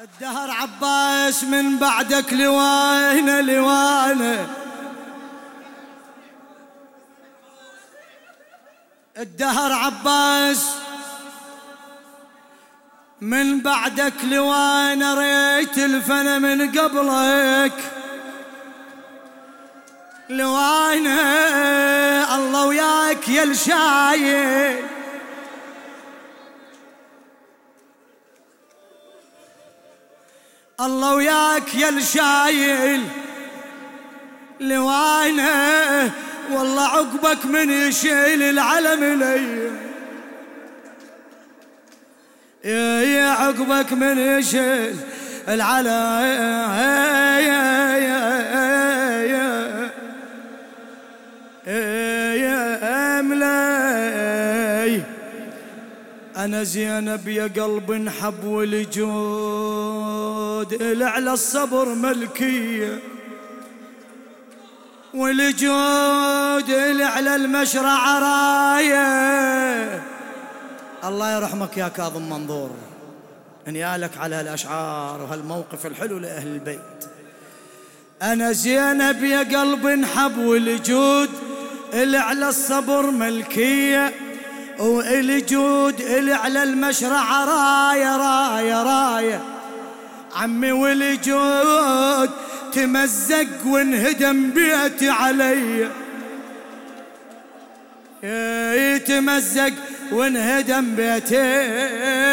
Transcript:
الدهر عباس من بعدك لوانه لوانه الدهر عباس من بعدك لوانه ريت الفنا من قبلك. لوانه الله وياك يا الشايل الله وياك يا الشايل لوانا والله عقبك من يشيل العلم لي يا عقبك من يشيل العلم يا يا أنا زينب يا قلب انحب والجود العلى الصبر ملكية والجود على المشرع راية. الله يرحمك يا كاظم منظور. انيالك على هالاشعار وهالموقف الحلو لأهل البيت. أنا زينب يا قلب انحب والجود على الصبر ملكية والجود على المشرع راية راية راية. عمي والجود تمزق وانهدم بيتي علي. يتمزق وانهدم بيتي.